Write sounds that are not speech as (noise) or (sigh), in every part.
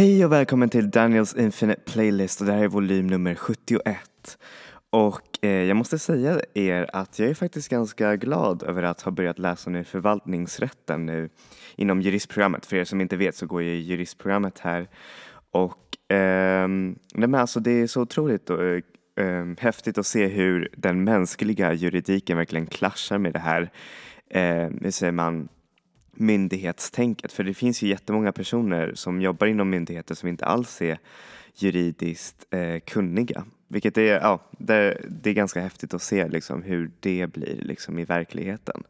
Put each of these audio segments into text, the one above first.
Hej och välkommen till Daniels Infinite Playlist och det här är volym nummer 71. Och eh, jag måste säga er att jag är faktiskt ganska glad över att ha börjat läsa nu förvaltningsrätten nu inom juristprogrammet. För er som inte vet så går jag i juristprogrammet här. Och eh, nej alltså det är så otroligt och, eh, ehm, häftigt att se hur den mänskliga juridiken verkligen klaschar med det här, eh, hur säger man, myndighetstänket. För det finns ju jättemånga personer som jobbar inom myndigheter som inte alls är juridiskt eh, kunniga. Vilket är, ja, det, det, är ganska häftigt att se liksom, hur det blir liksom, i verkligheten.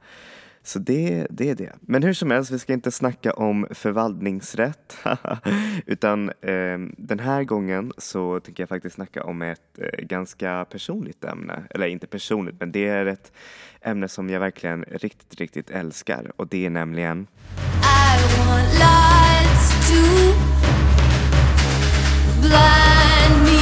Så det, det är det. Men hur som helst, vi ska inte snacka om förvaltningsrätt (laughs) utan eh, den här gången så tänker jag faktiskt snacka om ett eh, ganska personligt ämne. Eller inte personligt, men det är ett ämne som jag verkligen riktigt, riktigt älskar och det är nämligen I want lights to blind me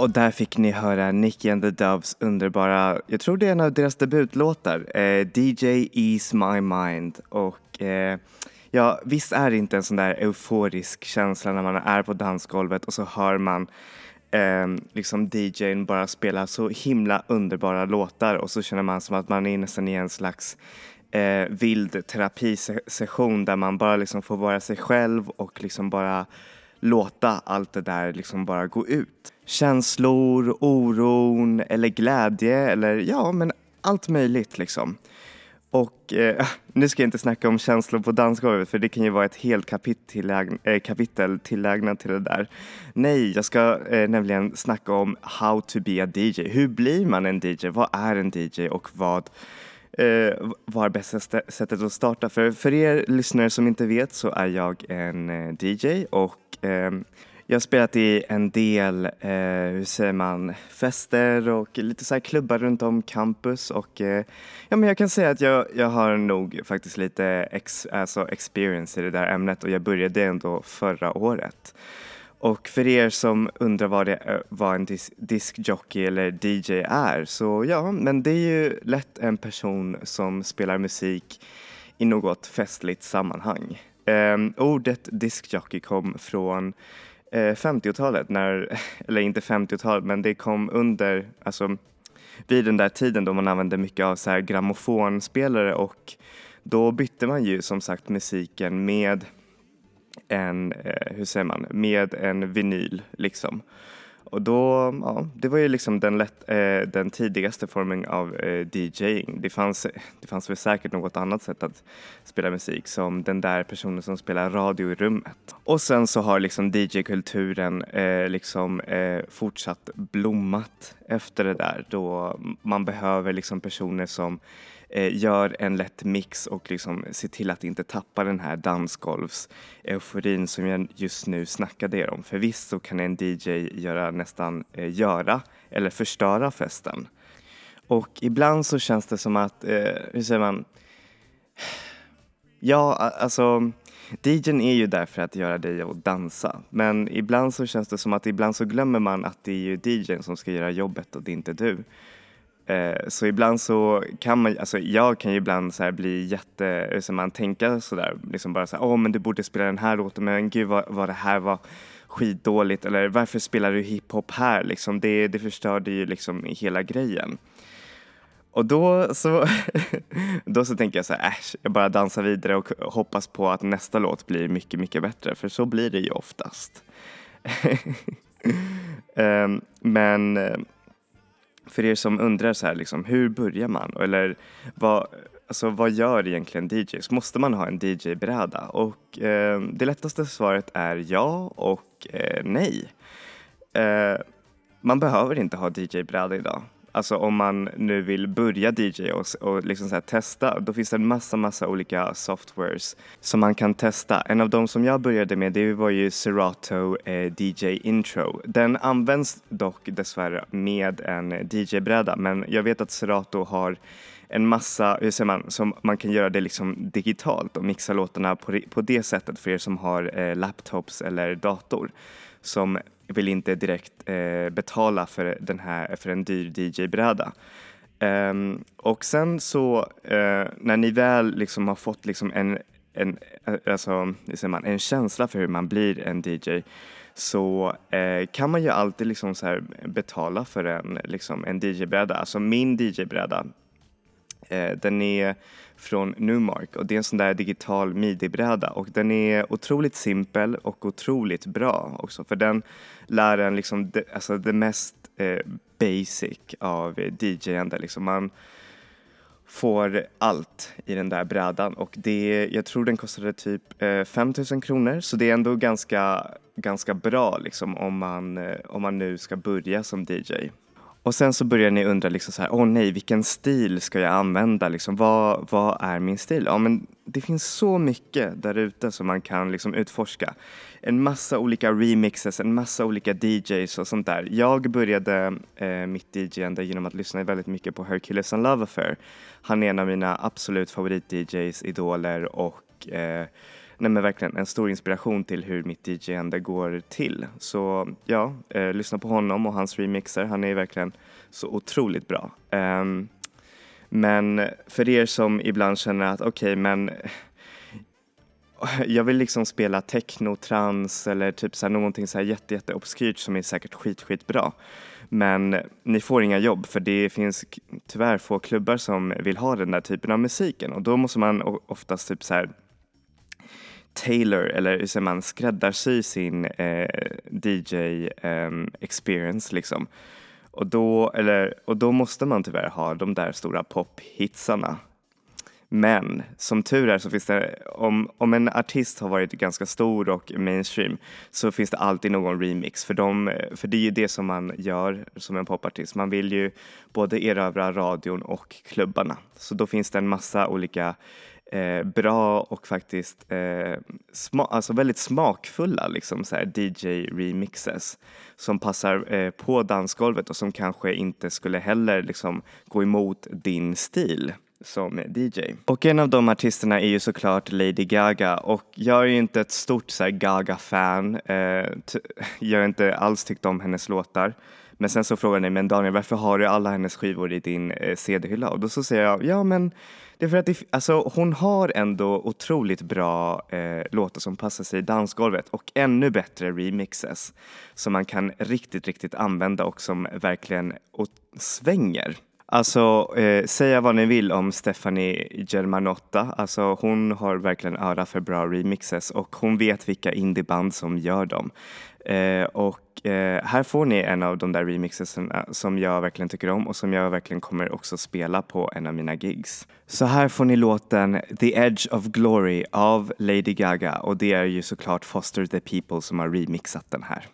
Och där fick ni höra Nicky and the Doves underbara, jag tror det är en av deras debutlåtar, eh, DJ Ease My Mind. Och eh, ja, visst är det inte en sån där euforisk känsla när man är på dansgolvet och så hör man eh, liksom DJn bara spela så himla underbara låtar och så känner man som att man är nästan i en slags eh, vild terapisession där man bara liksom får vara sig själv och liksom bara låta allt det där liksom bara gå ut. Känslor, oron eller glädje eller ja, men allt möjligt liksom. Och eh, (laughs) nu ska jag inte snacka om känslor på dansgolvet för det kan ju vara ett helt kapitel, äh, kapitel tillägnat till det där. Nej, jag ska eh, nämligen snacka om how to be a DJ. Hur blir man en DJ? Vad är en DJ och vad Eh, var bästa sättet att starta? För, för er lyssnare som inte vet så är jag en eh, DJ och eh, jag har spelat i en del, eh, hur säger man, fester och lite så klubbar runt om campus och eh, ja men jag kan säga att jag, jag har nog faktiskt lite ex, alltså experience i det där ämnet och jag började ändå förra året. Och för er som undrar vad, det, vad en dis diskjockey eller DJ är så ja, men det är ju lätt en person som spelar musik i något festligt sammanhang. Eh, ordet diskjockey kom från eh, 50-talet, när, (laughs) eller inte 50-talet, men det kom under, alltså vid den där tiden då man använde mycket av så här grammofonspelare och då bytte man ju som sagt musiken med en, eh, hur säger man, med en vinyl liksom. Och då, ja, det var ju liksom den, lätt, eh, den tidigaste formen av eh, DJing. Det fanns, det fanns väl säkert något annat sätt att spela musik som den där personen som spelar radio i rummet. Och sen så har liksom DJ-kulturen eh, liksom eh, fortsatt blommat efter det där då man behöver liksom personer som Eh, gör en lätt mix och liksom ser till att inte tappa den här dansgolvs-euforin som jag just nu snackade er om. För visst så kan en DJ göra nästan eh, göra eller förstöra festen. Och ibland så känns det som att, eh, hur säger man, ja alltså DJn är ju där för att göra dig att dansa men ibland så känns det som att ibland så glömmer man att det är ju DJn som ska göra jobbet och det är inte du. Eh, så ibland så kan man, alltså jag kan ju ibland så bli jätte, så man tänka sådär, liksom bara såhär, åh men du borde spela den här låten, men gud vad, vad det här var skitdåligt, eller varför spelar du hiphop här liksom, det, det förstörde ju liksom hela grejen. Och då så, (laughs) då så tänker jag så här, äsch, jag bara dansar vidare och hoppas på att nästa låt blir mycket, mycket bättre, för så blir det ju oftast. (laughs) Ehm, men eh, för er som undrar så här, liksom, hur börjar man? Eller vad, alltså, vad gör egentligen DJs? Måste man ha en DJ-bräda? Och eh, det lättaste svaret är ja och eh, nej. eh, man behöver inte ha DJ-bräda idag. Alltså om man nu vill börja DJ och, och liksom så testa, då finns det en massa, massa olika softwares som man kan testa. En av de som jag började med, det var ju Serato eh, DJ Intro. Den används dock dessvärre med en DJ-bräda, men jag vet att Serato har en massa, hur säger man, som man kan göra det liksom digitalt och mixa låtarna på, på det sättet för er som har eh, laptops eller dator som vill inte direkt eh, betala för, den här, för en dyr DJ-bräda. Um, ehm, och sen så uh, när ni väl liksom har fått liksom en, en, eh, alltså, man, en känsla för hur man blir en DJ så uh, kan man ju alltid liksom så betala för en, liksom en DJ-bräda. Alltså min DJ-bräda Eh, den är från Numark och det är en sån där digital midibräda och den är otroligt simpel och otroligt bra också för den lär en liksom det, alltså det mest eh, basic av DJ-ande. Liksom man får allt i den där brädan och det, jag tror den kostade typ eh, 5000 kronor så det är ändå ganska, ganska bra liksom om man, om man nu ska börja som DJ. Och sen så börjar ni undra liksom så här, åh nej, vilken stil ska jag använda? Liksom, vad, vad är min stil? Ja, men det finns så mycket där ute som man kan liksom utforska. En massa olika remixes, en massa olika DJs och sånt där. Jag började eh, mitt DJande genom att lyssna väldigt mycket på Hercules and Love Affair. Han är en av mina absolut favorit-DJs, idoler och eh, nej men verkligen en stor inspiration till hur mitt DJ-ande går till. Så ja, eh, lyssna på honom och hans remixer. Han är verkligen så otroligt bra. Um, men för er som ibland känner att okej, okay, men jag vill liksom spela techno, trans eller typ så här någonting så här jätte, jätte obskyrt som är säkert skit, skit bra. Men ni får inga jobb för det finns tyvärr få klubbar som vill ha den där typen av musiken och då måste man oftast typ så här tailor eller hur säger man skräddarsy sin eh, DJ eh, experience liksom. Och då, eller, och då måste man tyvärr ha de där stora pophitsarna. Men som tur är så finns det, om, om en artist har varit ganska stor och mainstream så finns det alltid någon remix för, dem, för det är ju det som man gör som en popartist. Man vill ju både erövra radion och klubbarna. Så då finns det en massa olika eh, bra och faktiskt eh, sma alltså väldigt smakfulla liksom, DJ-remixes som passar eh, på dansgolvet och som kanske inte skulle heller liksom, gå emot din stil som DJ. Och en av de artisterna är ju såklart Lady Gaga och jag är ju inte ett stort Gaga-fan. Eh, (laughs) jag har inte alls tyckt om hennes låtar. Men sen så frågar ni, men Daniel varför har du alla hennes skivor i din eh, CD-hylla? Och då så säger jag, ja men det är för att det, alltså, hon har ändå otroligt bra eh, låtar som passar sig i dansgolvet och ännu bättre remixes som man kan riktigt, riktigt använda och som verkligen svänger. Alltså, eh, säga vad ni vill om Stephanie Germanotta. Alltså, hon har verkligen öra för bra remixes och hon vet vilka indieband som gör dem. Eh, och eh, här får ni en av de där remixerna eh, som jag verkligen tycker om och som jag verkligen kommer också spela på en av mina gigs. Så här får ni låten The Edge of Glory av Lady Gaga och det är ju såklart Foster the People som har remixat den här.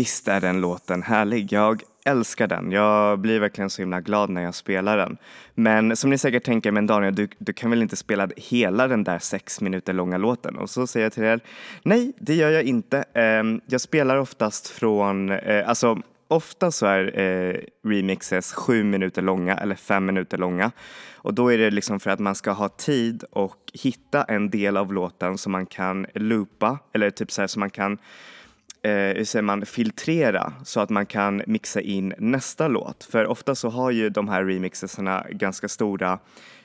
Visst är den låten härlig. Jag älskar den. Jag blir verkligen så himla glad när jag spelar den. Men som ni säkert tänker, men Daniel, du, du kan väl inte spela hela den där sex minuter långa låten? Och så säger jag till er, nej, det gör jag inte. Ehm, jag spelar oftast från, eh, alltså ofta så är eh, remixes sju minuter långa eller fem minuter långa. Och då är det liksom för att man ska ha tid och hitta en del av låten som man kan loopa eller typ så här som man kan eh, hur säger man, filtrera så att man kan mixa in nästa låt. För ofta så har ju de här remixerna ganska stora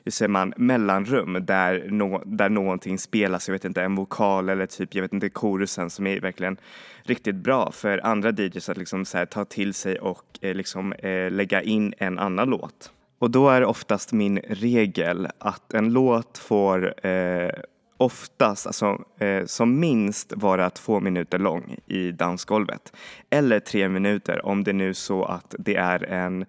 hur säger man, mellanrum där, no där någonting spelas, jag vet inte, en vokal eller typ, jag vet inte, korusen som är verkligen riktigt bra för andra DJs att liksom så här, ta till sig och eh, liksom eh, lägga in en annan låt. Och då är oftast min regel att en låt får eh, oftast, alltså eh, som minst vara två minuter lång i dansgolvet. Eller tre minuter om det nu är så att det är en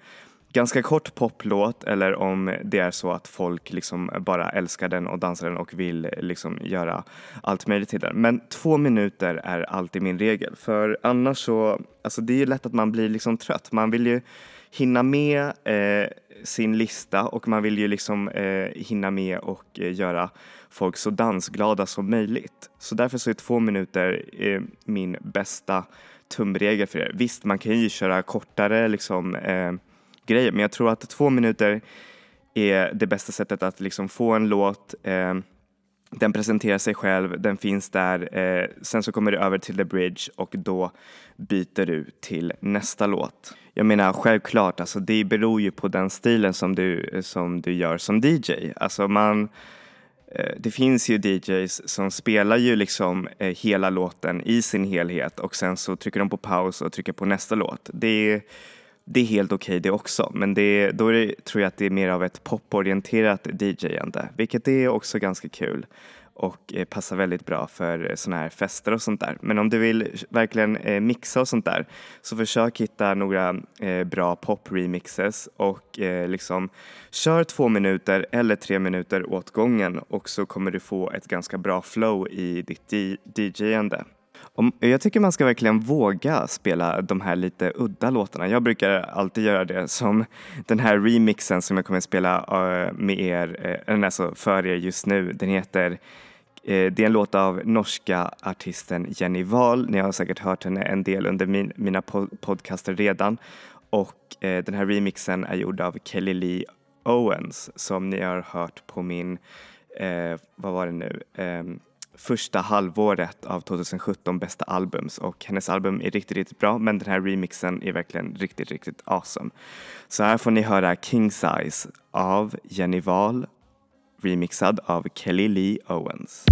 ganska kort poplåt eller om det är så att folk liksom bara älskar den och dansar den och vill liksom göra allt möjligt till den. Men två minuter är alltid min regel för annars så, alltså det är ju lätt att man blir liksom trött. Man vill ju hinna med eh, sin lista och man vill ju liksom eh, hinna med och eh, göra folk så dansglada som möjligt. Så därför så är två minuter eh, min bästa tumregel för er. Visst, man kan ju köra kortare liksom eh, grejer. Men jag tror att två minuter är det bästa sättet att liksom få en låt eh, den presenterar sig själv, den finns där, eh, sen så kommer du över till the bridge och då byter du till nästa låt. Jag menar självklart, alltså det beror ju på den stilen som du, som du gör som DJ. Alltså man, eh, det finns ju DJs som spelar ju liksom eh, hela låten i sin helhet och sen så trycker de på paus och trycker på nästa låt. Det är, det är helt okej okay det också, men det, då det, tror jag att det är mer av ett poporienterat DJ-ande, vilket är också ganska kul och eh, passar väldigt bra för eh, sådana här fester och sånt där. Men om du vill verkligen eh, mixa och sånt där så försök hitta några bra pop-remixes och liksom kör två minuter eller tre minuter åt gången och så kommer du få ett ganska bra flow i ditt DJ-ande. Jag tycker man ska verkligen våga spela de här lite udda låtarna. Jag brukar alltid göra det som den här remixen som jag kommer att spela med er, alltså för er just nu. Den heter Eh, det är en låt av norska artisten Jenny Wahl. Ni har säkert hört henne en del under min, mina podcaster redan. Och eh, den här remixen är gjord av Kelly Lee Owens som ni har hört på min, eh, vad var det nu, eh, första halvåret av 2017 bästa albums och hennes album är riktigt, riktigt bra men den här remixen är verkligen riktigt, riktigt awesome. Så här får ni höra King Size av Jenny Wahl remixad av Kelly Lee Owens.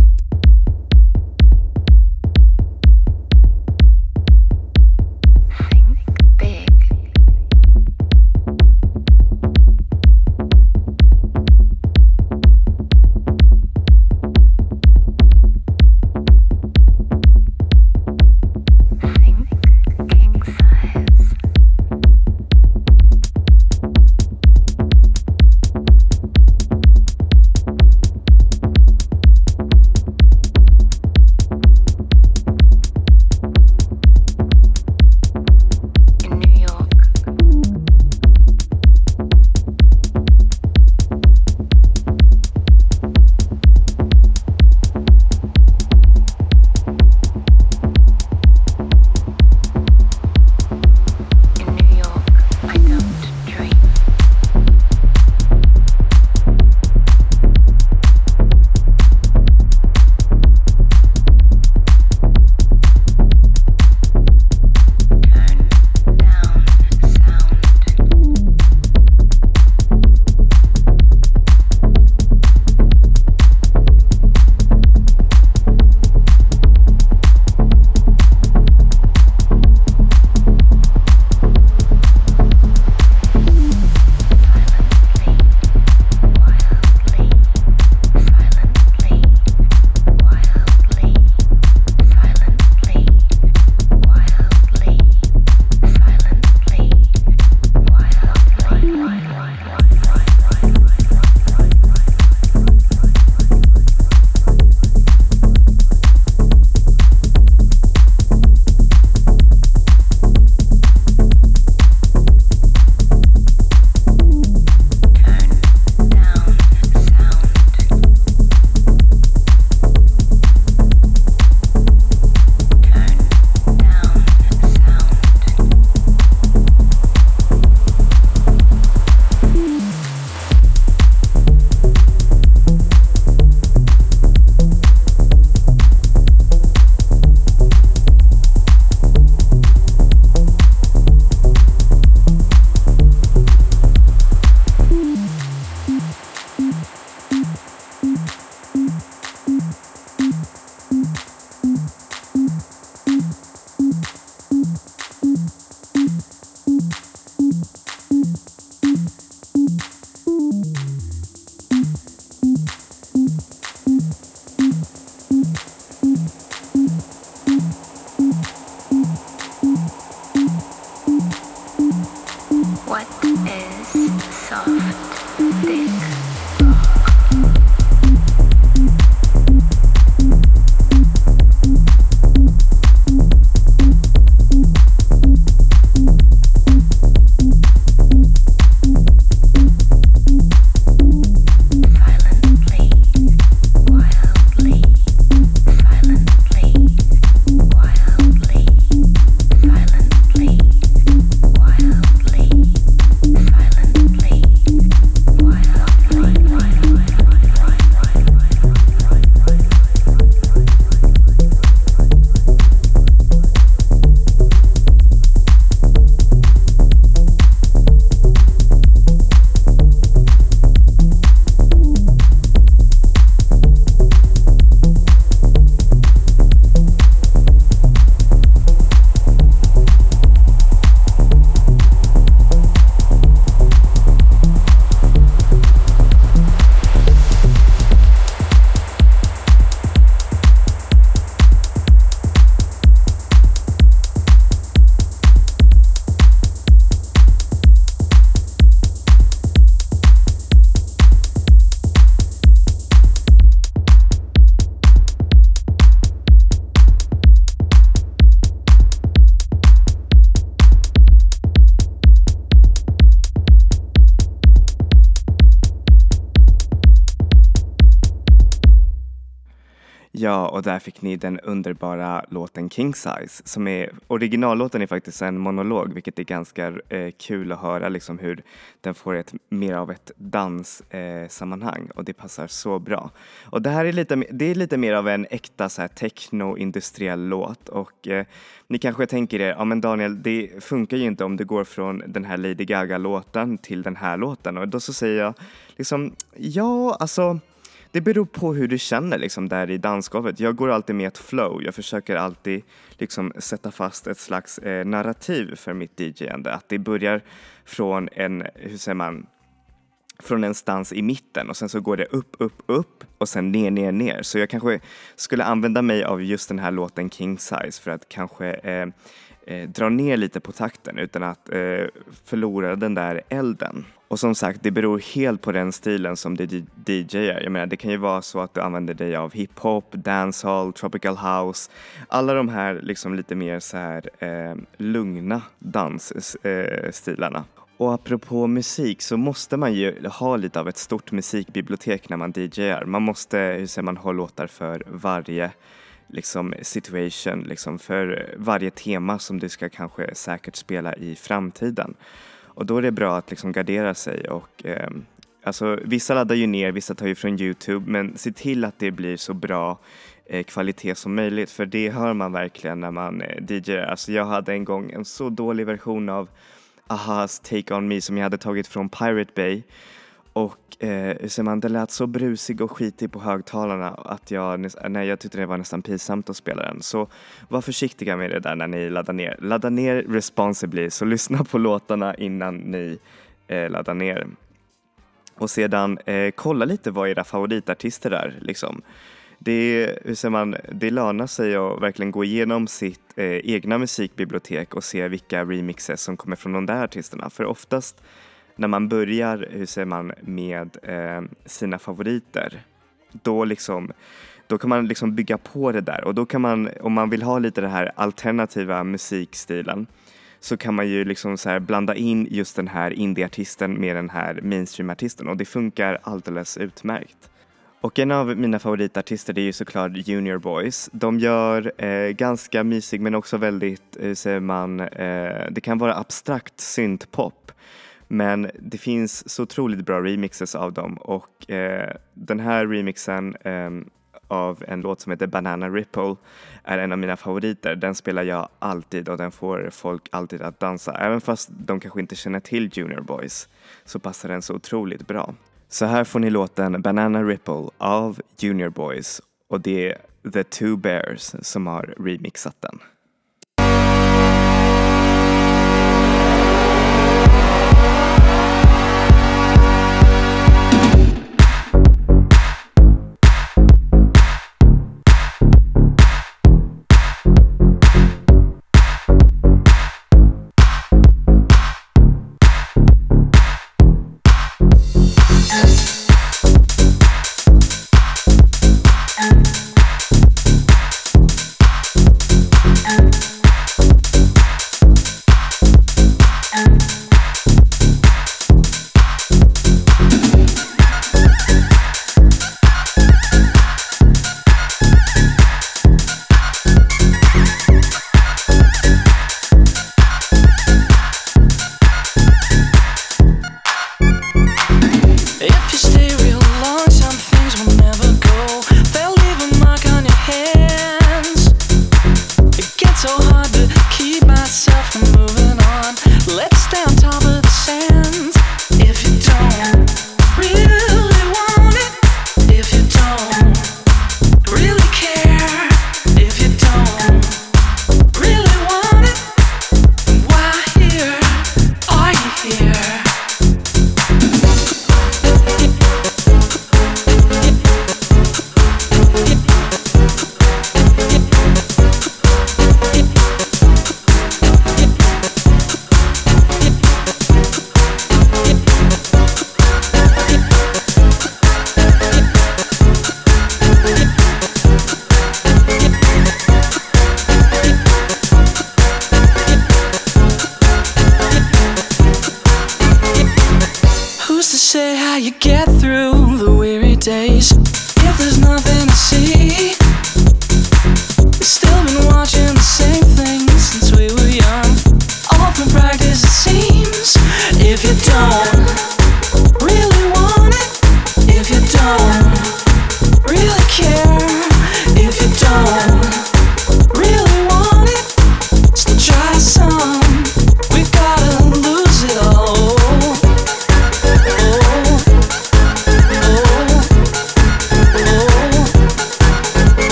Där fick ni den underbara låten King Size som är, originallåten är faktiskt en monolog vilket är ganska eh, kul att höra liksom hur den får ett mer av ett danssammanhang eh, och det passar så bra. Och det här är lite, det är lite mer av en äkta så här techno-industriell låt och eh, ni kanske tänker er, ja men Daniel det funkar ju inte om du går från den här Lady Gaga-låten till den här låten och då så säger jag liksom, ja alltså det beror på hur du känner liksom där i dansgolvet. Jag går alltid med ett flow. Jag försöker alltid liksom sätta fast ett slags eh, narrativ för mitt DJande. Att det börjar från en, hur säger man, från en stans i mitten och sen så går det upp, upp, upp och sen ner, ner, ner. Så jag kanske skulle använda mig av just den här låten King Size för att kanske eh, eh, dra ner lite på takten utan att eh, förlora den där elden. Och som sagt, det beror helt på den stilen som du DJar. Jag menar, det kan ju vara så att du använder dig av hiphop, dancehall, tropical house. Alla de här liksom lite mer så här eh, lugna dansstilarna. Eh, och apropå musik så måste man ju ha lite av ett stort musikbibliotek när man DJar. Man måste, hur säger man, ha låtar för varje liksom situation, liksom för varje tema som du ska kanske säkert spela i framtiden. Och då är det bra att liksom gardera sig och eh, alltså vissa laddar ju ner, vissa tar ju från Youtube men se till att det blir så bra eh, kvalitet som möjligt för det hör man verkligen när man eh, DJar. Alltså jag hade en gång en så dålig version av Ahas Take On Me som jag hade tagit från Pirate Bay och eh, ser man, det lät så brusig och skitig på högtalarna att jag, nej, jag tyckte det var nästan pinsamt att spela den. Så var försiktiga med det där när ni laddar ner. Ladda ner responsibly, så lyssna på låtarna innan ni eh, laddar ner. Och sedan eh, kolla lite vad era favoritartister är. Liksom. Det, hur säger man, det lönar sig att verkligen gå igenom sitt eh, egna musikbibliotek och se vilka remixes som kommer från de där artisterna. För oftast när man börjar, hur säger man, med eh, sina favoriter, då liksom då kan man liksom bygga på det där och då kan man, om man vill ha lite den här alternativa musikstilen, så kan man ju liksom så blanda in just den här indieartisten med den här mainstreamartisten och det funkar alldeles utmärkt. Och en av mina favoritartister det är ju såklart Junior Boys. De gör eh, ganska mysig men också väldigt, hur säger man, eh, det kan vara abstrakt syntpop men det finns så otroligt bra remixes av dem och eh, den här remixen eh, av en låt som heter Banana Ripple är en av mina favoriter. Den spelar jag alltid och den får folk alltid att dansa. Även fast de kanske inte känner till Junior Boys så passar den så otroligt bra. Så här får ni låten Banana Ripple av Junior Boys och det är The Two Bears som har remixat den.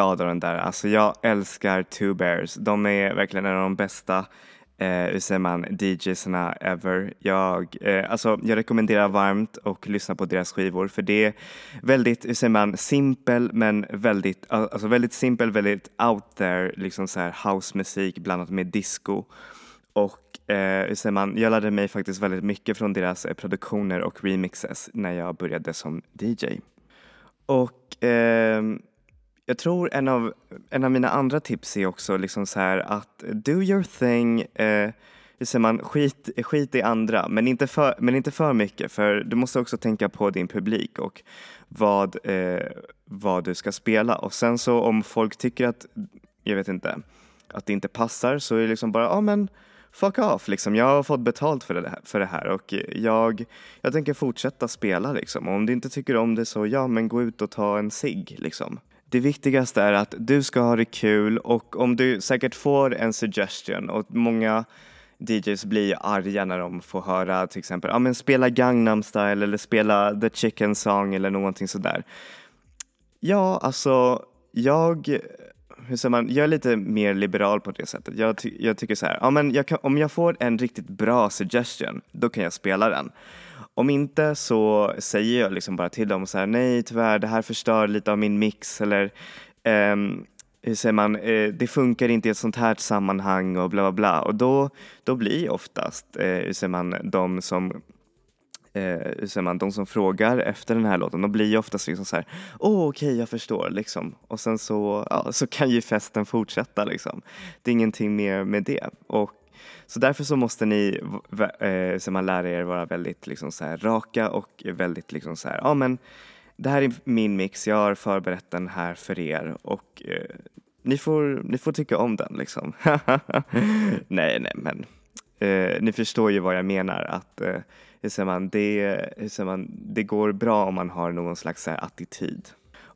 Glad av den där. Alltså jag älskar Two Bears. De är verkligen en av de bästa eh, hur säger man, DJsarna ever. Jag, eh, alltså, jag rekommenderar varmt och lyssna på deras skivor för det är väldigt, hur säger man, simpel men väldigt, alltså väldigt simpel, väldigt out there, liksom så här housemusik blandat med disco. Och eh, hur säger man, jag lärde mig faktiskt väldigt mycket från deras eh, produktioner och remixes när jag började som DJ. Och eh, jag tror en av, en av mina andra tips är också liksom så här att do your thing, eh, hur säger man, skit, skit i andra men inte, för, men inte för mycket för du måste också tänka på din publik och vad, eh, vad du ska spela och sen så om folk tycker att, jag vet inte, att det inte passar så är det liksom bara, ja ah, men fuck off liksom. Jag har fått betalt för det här, för det här och jag, jag tänker fortsätta spela liksom. Och om du inte tycker om det så ja, men gå ut och ta en cigg liksom. Det viktigaste är att du ska ha det kul och om du säkert får en suggestion och många DJs blir arga när de får höra till exempel, ja men spela Gangnam style eller spela the chicken song eller någonting sådär. Ja, alltså jag hur säger man, jag är lite mer liberal på det sättet. Jag, ty jag tycker så här, ja, men jag kan, om jag får en riktigt bra suggestion, då kan jag spela den. Om inte så säger jag liksom bara till dem så här, nej tyvärr, det här förstör lite av min mix eller um, hur säger man, eh, det funkar inte i ett sånt här sammanhang och bla bla bla. Och då, då blir oftast, eh, hur säger man, de som eh, hur säger man, de som frågar efter den här låten, de blir ju oftast liksom så här, åh oh, okej okay, jag förstår liksom. Och sen så, ja, så kan ju festen fortsätta liksom. Det är ingenting mer med det. Och så därför så måste ni, eh, så man lära er, vara väldigt liksom så här, raka och väldigt liksom så här, ja men det här är min mix, jag har förberett den här för er och eh, ni, får, ni får tycka om den liksom. (laughs) nej, nej, men eh, ni förstår ju vad jag menar att eh, hur säger man, det, hur säger man, det går bra om man har någon slags här, attityd.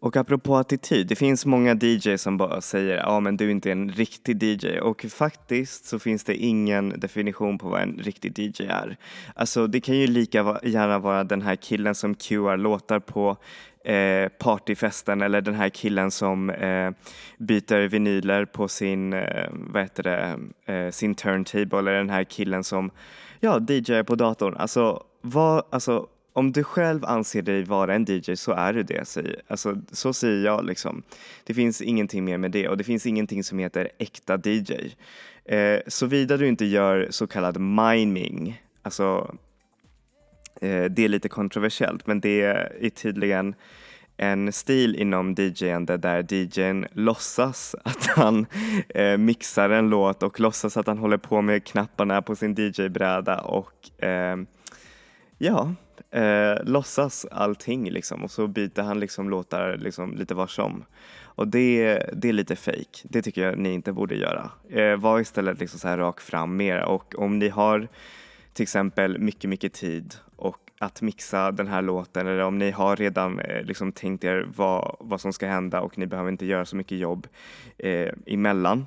Och apropå attityd, det finns många DJs som bara säger ja men du är inte en riktig DJ och faktiskt så finns det ingen definition på vad en riktig DJ är. Alltså det kan ju lika gärna vara den här killen som QR låtar på eh, partyfesten eller den här killen som eh, byter vinyler på sin, eh, vad heter det, eh, sin turntable eller den här killen som ja, DJar på datorn. Alltså, vad, alltså om du själv anser dig vara en DJ så är du det. Säger, alltså, så säger jag liksom. Det finns ingenting mer med det och det finns ingenting som heter äkta DJ. Eh, Såvida du inte gör så kallad miming, alltså eh, det är lite kontroversiellt men det är tydligen en stil inom DJande där DJn låtsas att han eh, mixar en låt och låtsas att han håller på med knapparna på sin DJ-bräda och eh, ja, eh, låtsas allting liksom och så byter han liksom låtar liksom lite var som. Och det, det är lite fake. Det tycker jag ni inte borde göra. Eh, var istället liksom så här rak fram mer och om ni har till exempel mycket, mycket tid och att mixa den här låten eller om ni har redan eh, liksom tänkt er vad, vad som ska hända och ni behöver inte göra så mycket jobb eh, emellan.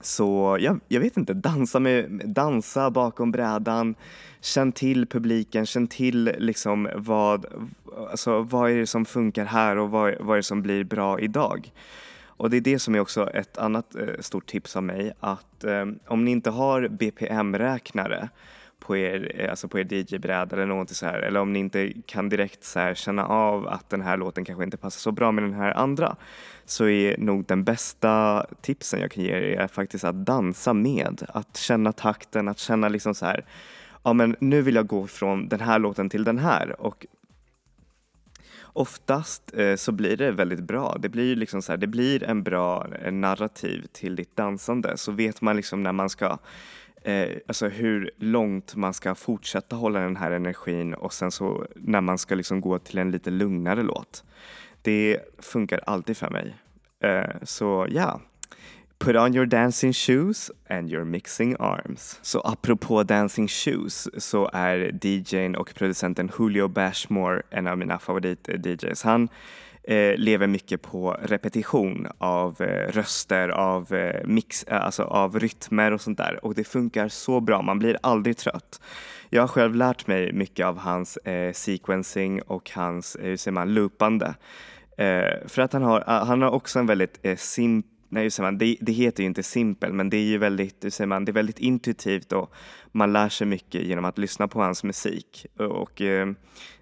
Så jag, jag vet inte, dansa, med, dansa bakom brädan, känn till publiken, känn till liksom vad, alltså vad är det som funkar här och vad, vad är det som blir bra idag. Och det är det som är också ett annat eh, stort tips av mig att eh, om ni inte har BPM-räknare på er, eh, alltså på er DJ-bräda eller någonting så här. Eller om ni inte kan direkt så här känna av att den här låten kanske inte passar så bra med den här andra. Så är nog den bästa tipsen jag kan ge er faktiskt att dansa med. Att känna takten, att känna liksom så här. Ja men nu vill jag gå från den här låten till den här. Och oftast eh, så blir det väldigt bra. Det blir liksom så här, det blir en bra narrativ till ditt dansande. Så vet man liksom när man ska eh, alltså hur långt man ska fortsätta hålla den här energin och sen så när man ska liksom gå till en lite lugnare låt. Det funkar alltid för mig. Eh, så ja, Put on your dancing shoes and your mixing arms. Så apropå dancing shoes så är DJn och producenten Julio Bashmore en av mina favorit-DJs. Han eh, Eh, lever mycket på repetition av eh, röster, av eh, mix, eh, alltså av rytmer och sånt där och det funkar så bra, man blir aldrig trött. Jag har själv lärt mig mycket av hans eh, sequencing och hans, eh, hur säger man, loopande. Eh, för att han har, eh, han har också en väldigt eh, simpel Nej, just man, det, det heter ju inte simpel, men det är ju väldigt, hur säger man, det är väldigt intuitivt och man lär sig mycket genom att lyssna på hans musik. Och och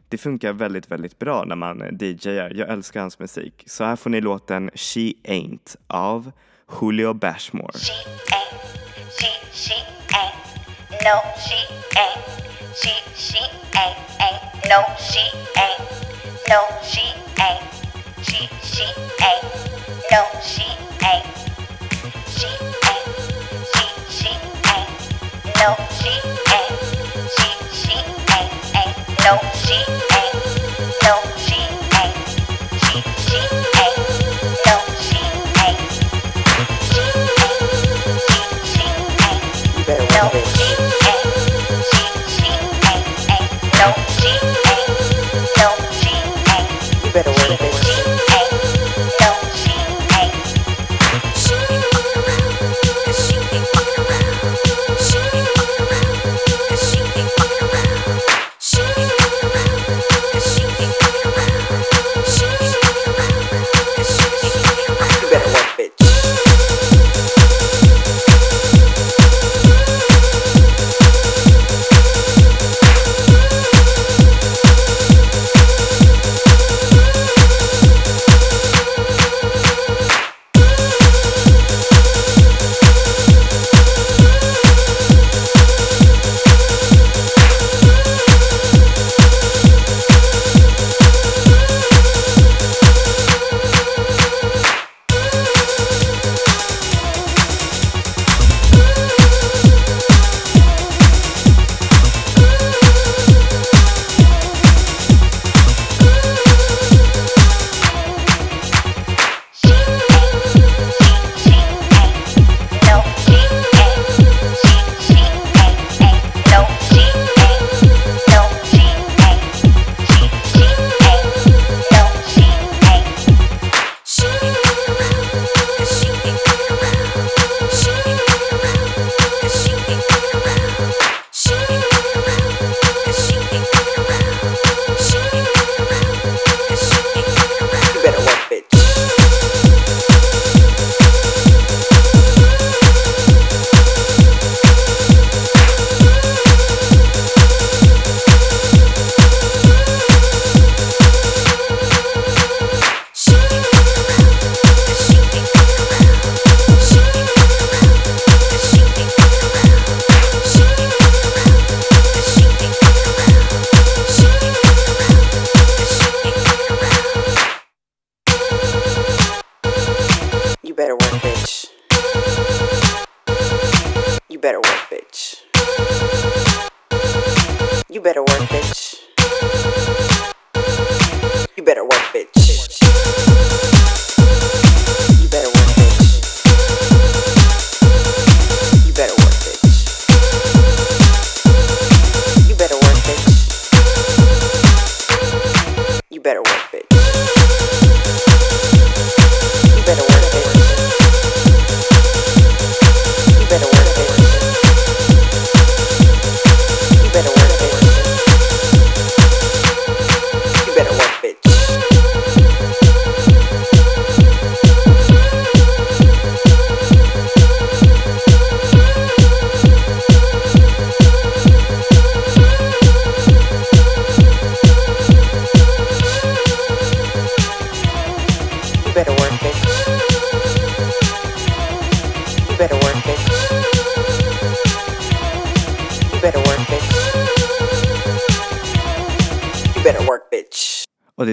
det funkar väldigt, väldigt bra när man DJar. Jag älskar hans musik. Så här får ni låten She Ain't av Julio Bashmore. She ain't, she, she ain't, no, she ain't, she, she ain't, ain't, no, she ain't, no, she ain't, she, she ain't, no, she ain't, she ain't, she, she ain't, no, she ain't,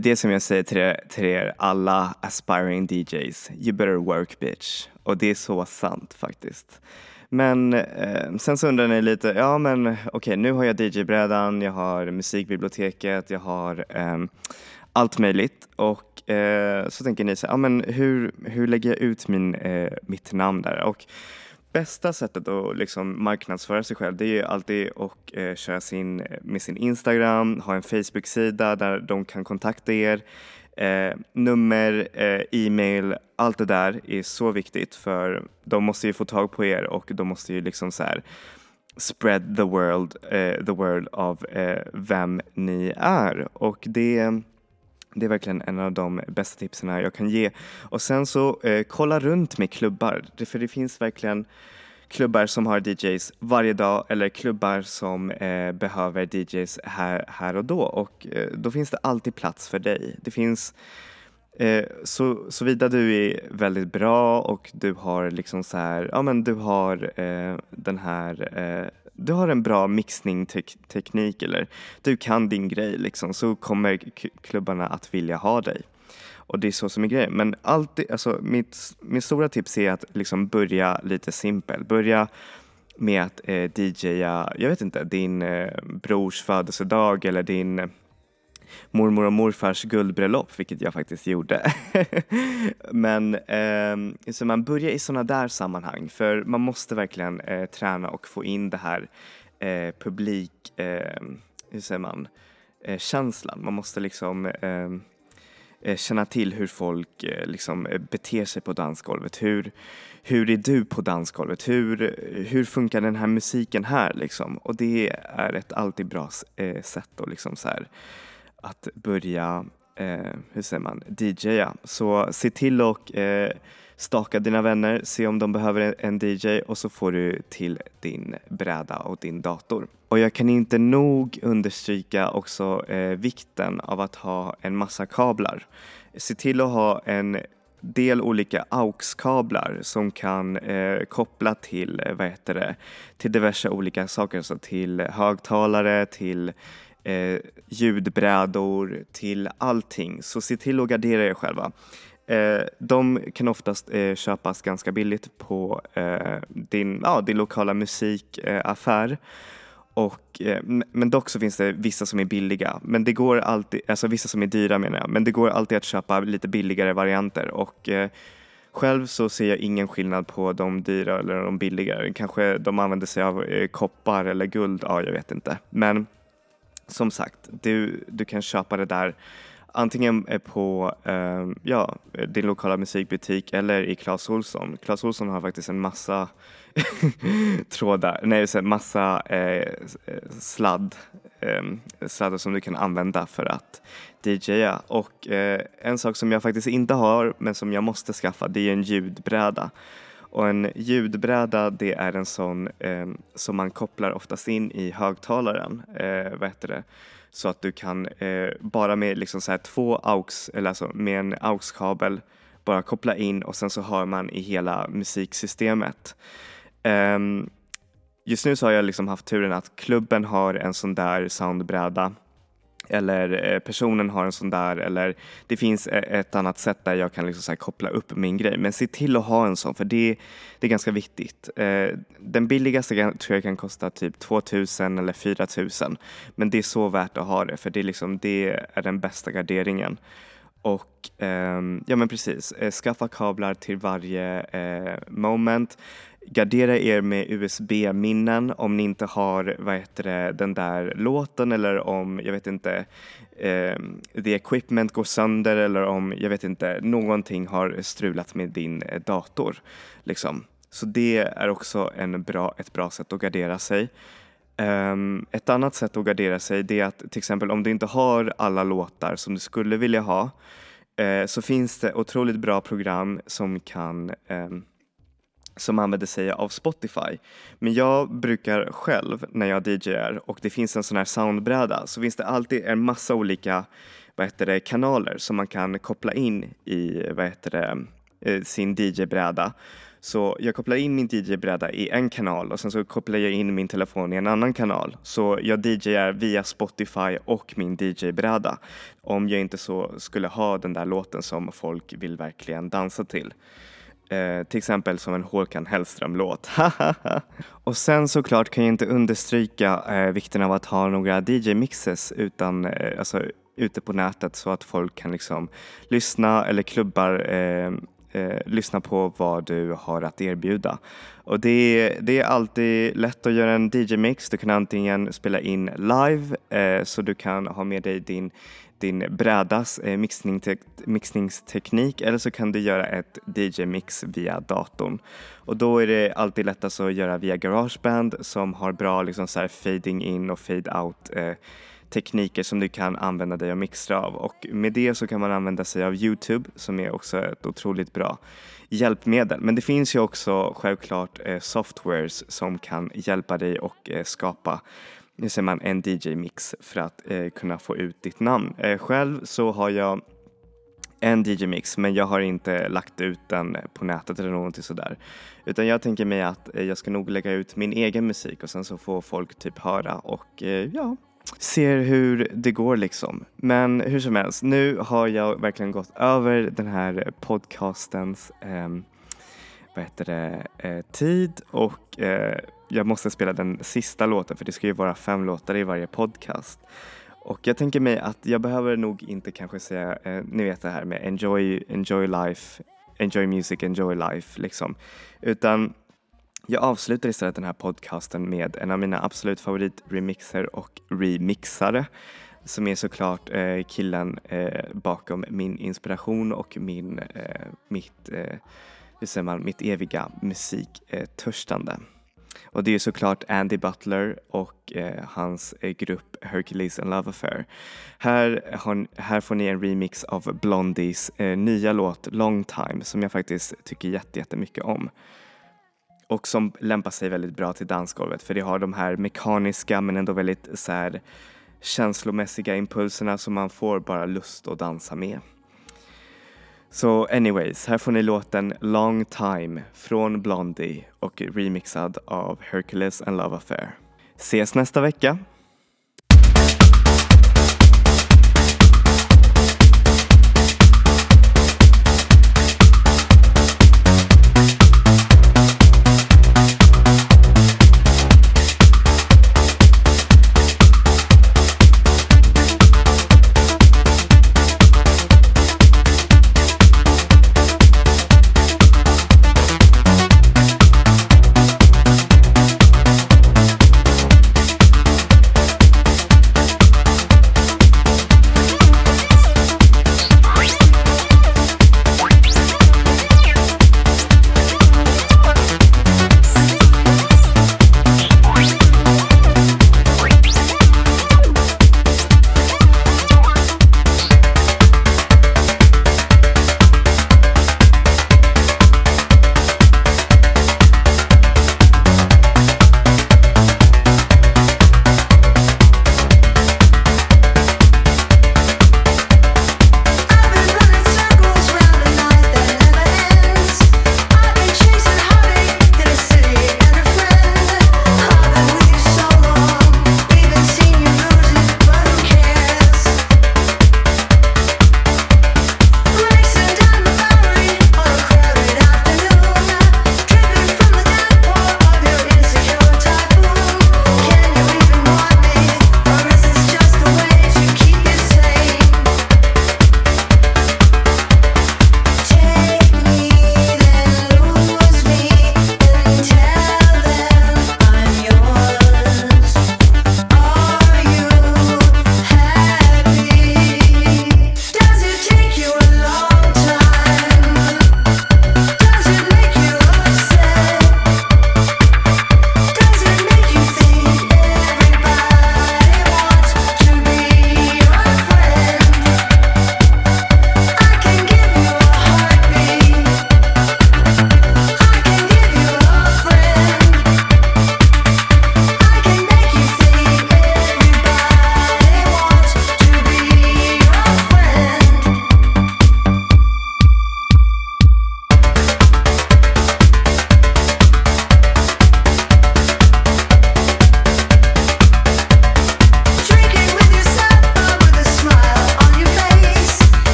är det som jag säger till er, till er alla aspiring DJs. You better work bitch. Och det är så sant faktiskt. Men eh, sen så undrar ni lite, ja men okej nu har jag DJ-brädan, jag har musikbiblioteket, jag har eh, allt möjligt. Och eh, så tänker ni så här, ja men hur, hur lägger jag ut min, eh, mitt namn där? Och bästa sättet att liksom marknadsföra sig själv det är ju alltid att eh, köra sin, eh, med sin Instagram, ha en Facebook-sida där de kan kontakta er. Eh, nummer, eh, e-mail, allt det där är så viktigt för de måste ju få tag på er och de måste ju liksom så här spread the world, eh, the world av eh, vem ni är. Och det det är verkligen en av de bästa tipsen jag kan ge. Och sen så eh, kolla runt med klubbar, för det finns verkligen klubbar som har DJs varje dag eller klubbar som eh, behöver DJs här, här och då och eh, då finns det alltid plats för dig. Det finns Eh, så, såvida du är väldigt bra och du har liksom så här, ja men du har eh, den här, eh, du har en bra mixning-teknik eller du kan din grej liksom så kommer klubbarna att vilja ha dig. Och det är så som är grejen. Men alltid, alltså mitt, mitt stora tips är att liksom börja lite simpel. Börja med att eh, DJa, jag vet inte, din eh, brors födelsedag eller din mormor och morfars guldbröllop, vilket jag faktiskt gjorde. (laughs) Men eh, så man börjar i sådana där sammanhang för man måste verkligen eh, träna och få in det här eh, publik, eh, hur säger man, eh, känslan. Man måste liksom ehm, eh, känna till hur folk eh, liksom eh, beter sig på dansgolvet. Hur, hur är du på dansgolvet? Hur, hur funkar den här musiken här liksom? Och det är ett alltid bra eh, sätt att liksom så här, att börja, eh, hur säger man, DJa. Så se till och eh, staka dina vänner, se om de behöver en- DJ och så får du till din bräda och din dator. Och jag kan inte nog understryka också eh, vikten av att ha en massa kablar. Se till att ha en del olika AUX-kablar som kan eh, koppla till, eh, vad heter det, till diverse olika saker, så till högtalare, till eh, ljudbrädor, till allting. Så se till att gardera er själva. Eh, de kan oftast eh, köpas ganska billigt på eh, din, ja, din lokala musikaffär. Och, eh, men dock så finns det vissa som är billiga, men det går alltid, alltså vissa som är dyra menar jag, men det går alltid att köpa lite billigare varianter och eh, själv så ser jag ingen skillnad på de dyra eller de billigare. Kanske de använder sig av eh, koppar eller guld, ja jag vet inte. Men som sagt, du, du kan köpa det där antingen eh, på eh, ja, din lokala musikbutik eller i Clas Ohlson. Clas Ohlson har faktiskt en massa (laughs) trådar, nej, en massa eh, eh sladd, eh, sladdar som du kan använda för att DJa. Och eh, en sak som jag faktiskt inte har men som jag måste skaffa det är en ljudbräda. Och en ljudbräda det är en sån eh, som man kopplar oftast in i högtalaren. Eh, vad heter det? Så att du kan eh, bara med liksom så här två aux, eller alltså med en aux-kabel bara koppla in och sen så hör man i hela musiksystemet. Eh, just nu så har jag liksom haft turen att klubben har en sån där soundbräda eller eh, personen har en sån där eller det finns eh, ett annat sätt där jag kan liksom så här koppla upp min grej. Men se till att ha en sån för det, det är ganska viktigt. Eh, den billigaste tror jag kan kosta typ 2000 eller 4000 men det är så värt att ha det för det är, liksom, det är den bästa garderingen. Och ehm, ja men precis, skaffa kablar till varje eh, moment. Gardera er med USB-minnen om ni inte har vad heter det, den där låten eller om, jag vet inte, eh, the equipment går sönder eller om, jag vet inte, någonting har strulat med din eh, dator. Liksom. Så det är också en bra, ett bra sätt att gardera sig. Um, ett annat sätt att gardera sig det är att till exempel om du inte har alla låtar som du skulle vilja ha eh, så finns det otroligt bra program som kan ehm, som använder sig av Spotify. Men jag brukar själv när jag DJar och det finns en sån här soundbräda så finns det alltid en massa olika vad heter det, kanaler som man kan koppla in i vad heter det, eh, sin DJ-bräda. Så jag kopplar in min DJ-bräda i en kanal och sen så kopplar jag in min telefon i en annan kanal. Så jag DJar via Spotify och min DJ-bräda. Om jag inte så skulle ha den där låten som folk vill verkligen dansa till. Eh, till exempel som en Håkan Hellström-låt. (laughs) och sen såklart kan jag inte understryka eh, vikten av att ha några DJ-mixes utan, eh, alltså, ute på nätet så att folk kan liksom lyssna eller klubbar eh, eh, lyssna på vad du har att erbjuda. Och det är, det är alltid lätt att göra en DJ-mix. Du kan antingen spela in live eh, så du kan ha med dig din din brädas eh, mixningste- mixningsteknik eller så kan du göra ett DJ-mix via datorn. Och då är det alltid lättast att göra via Garageband som har bra liksom så här fading in och fade out eh, tekniker som du kan använda dig av mixtra av och med det så kan man använda sig av Youtube som är också ett otroligt bra hjälpmedel. Men det finns ju också självklart eh, softwares som kan hjälpa dig och eh, skapa nu säger man en DJ-mix för att eh, kunna få ut ditt namn. Eh, själv så har jag en DJ-mix men jag har inte lagt ut den på nätet eller någonting sådär. Utan jag tänker mig att eh, jag ska nog lägga ut min egen musik och sen så får folk typ höra och eh, ja, ser hur det går liksom. Men hur som helst, nu har jag verkligen gått över den här podcastens eh, vad heter det, eh, tid och eh, jag måste spela den sista låten för det ska ju vara fem låtar i varje podcast. Och jag tänker mig att jag behöver nog inte kanske säga, eh, ni vet det här med enjoy, enjoy life, enjoy music, enjoy life liksom. Utan jag avslutar istället den här podcasten med en av mina absolut favoritremixer och remixare som är såklart eh, killen eh, bakom min inspiration och min, eh, mitt, eh, hur säger man, mitt eviga musiktörstande. Och det är såklart Andy Butler och eh, hans eh, grupp Hercules and Love Affair. Här, har, här får ni en remix av Blondies eh, nya låt Long Time som jag faktiskt tycker jättemycket om. Och som lämpar sig väldigt bra till dansgolvet för det har de här mekaniska men ändå väldigt så här, känslomässiga impulserna som man får bara lust att dansa med. Så anyways, här får ni låten Long Time från Blondie och remixad av Hercules and Love Affair. Ses nästa vecka!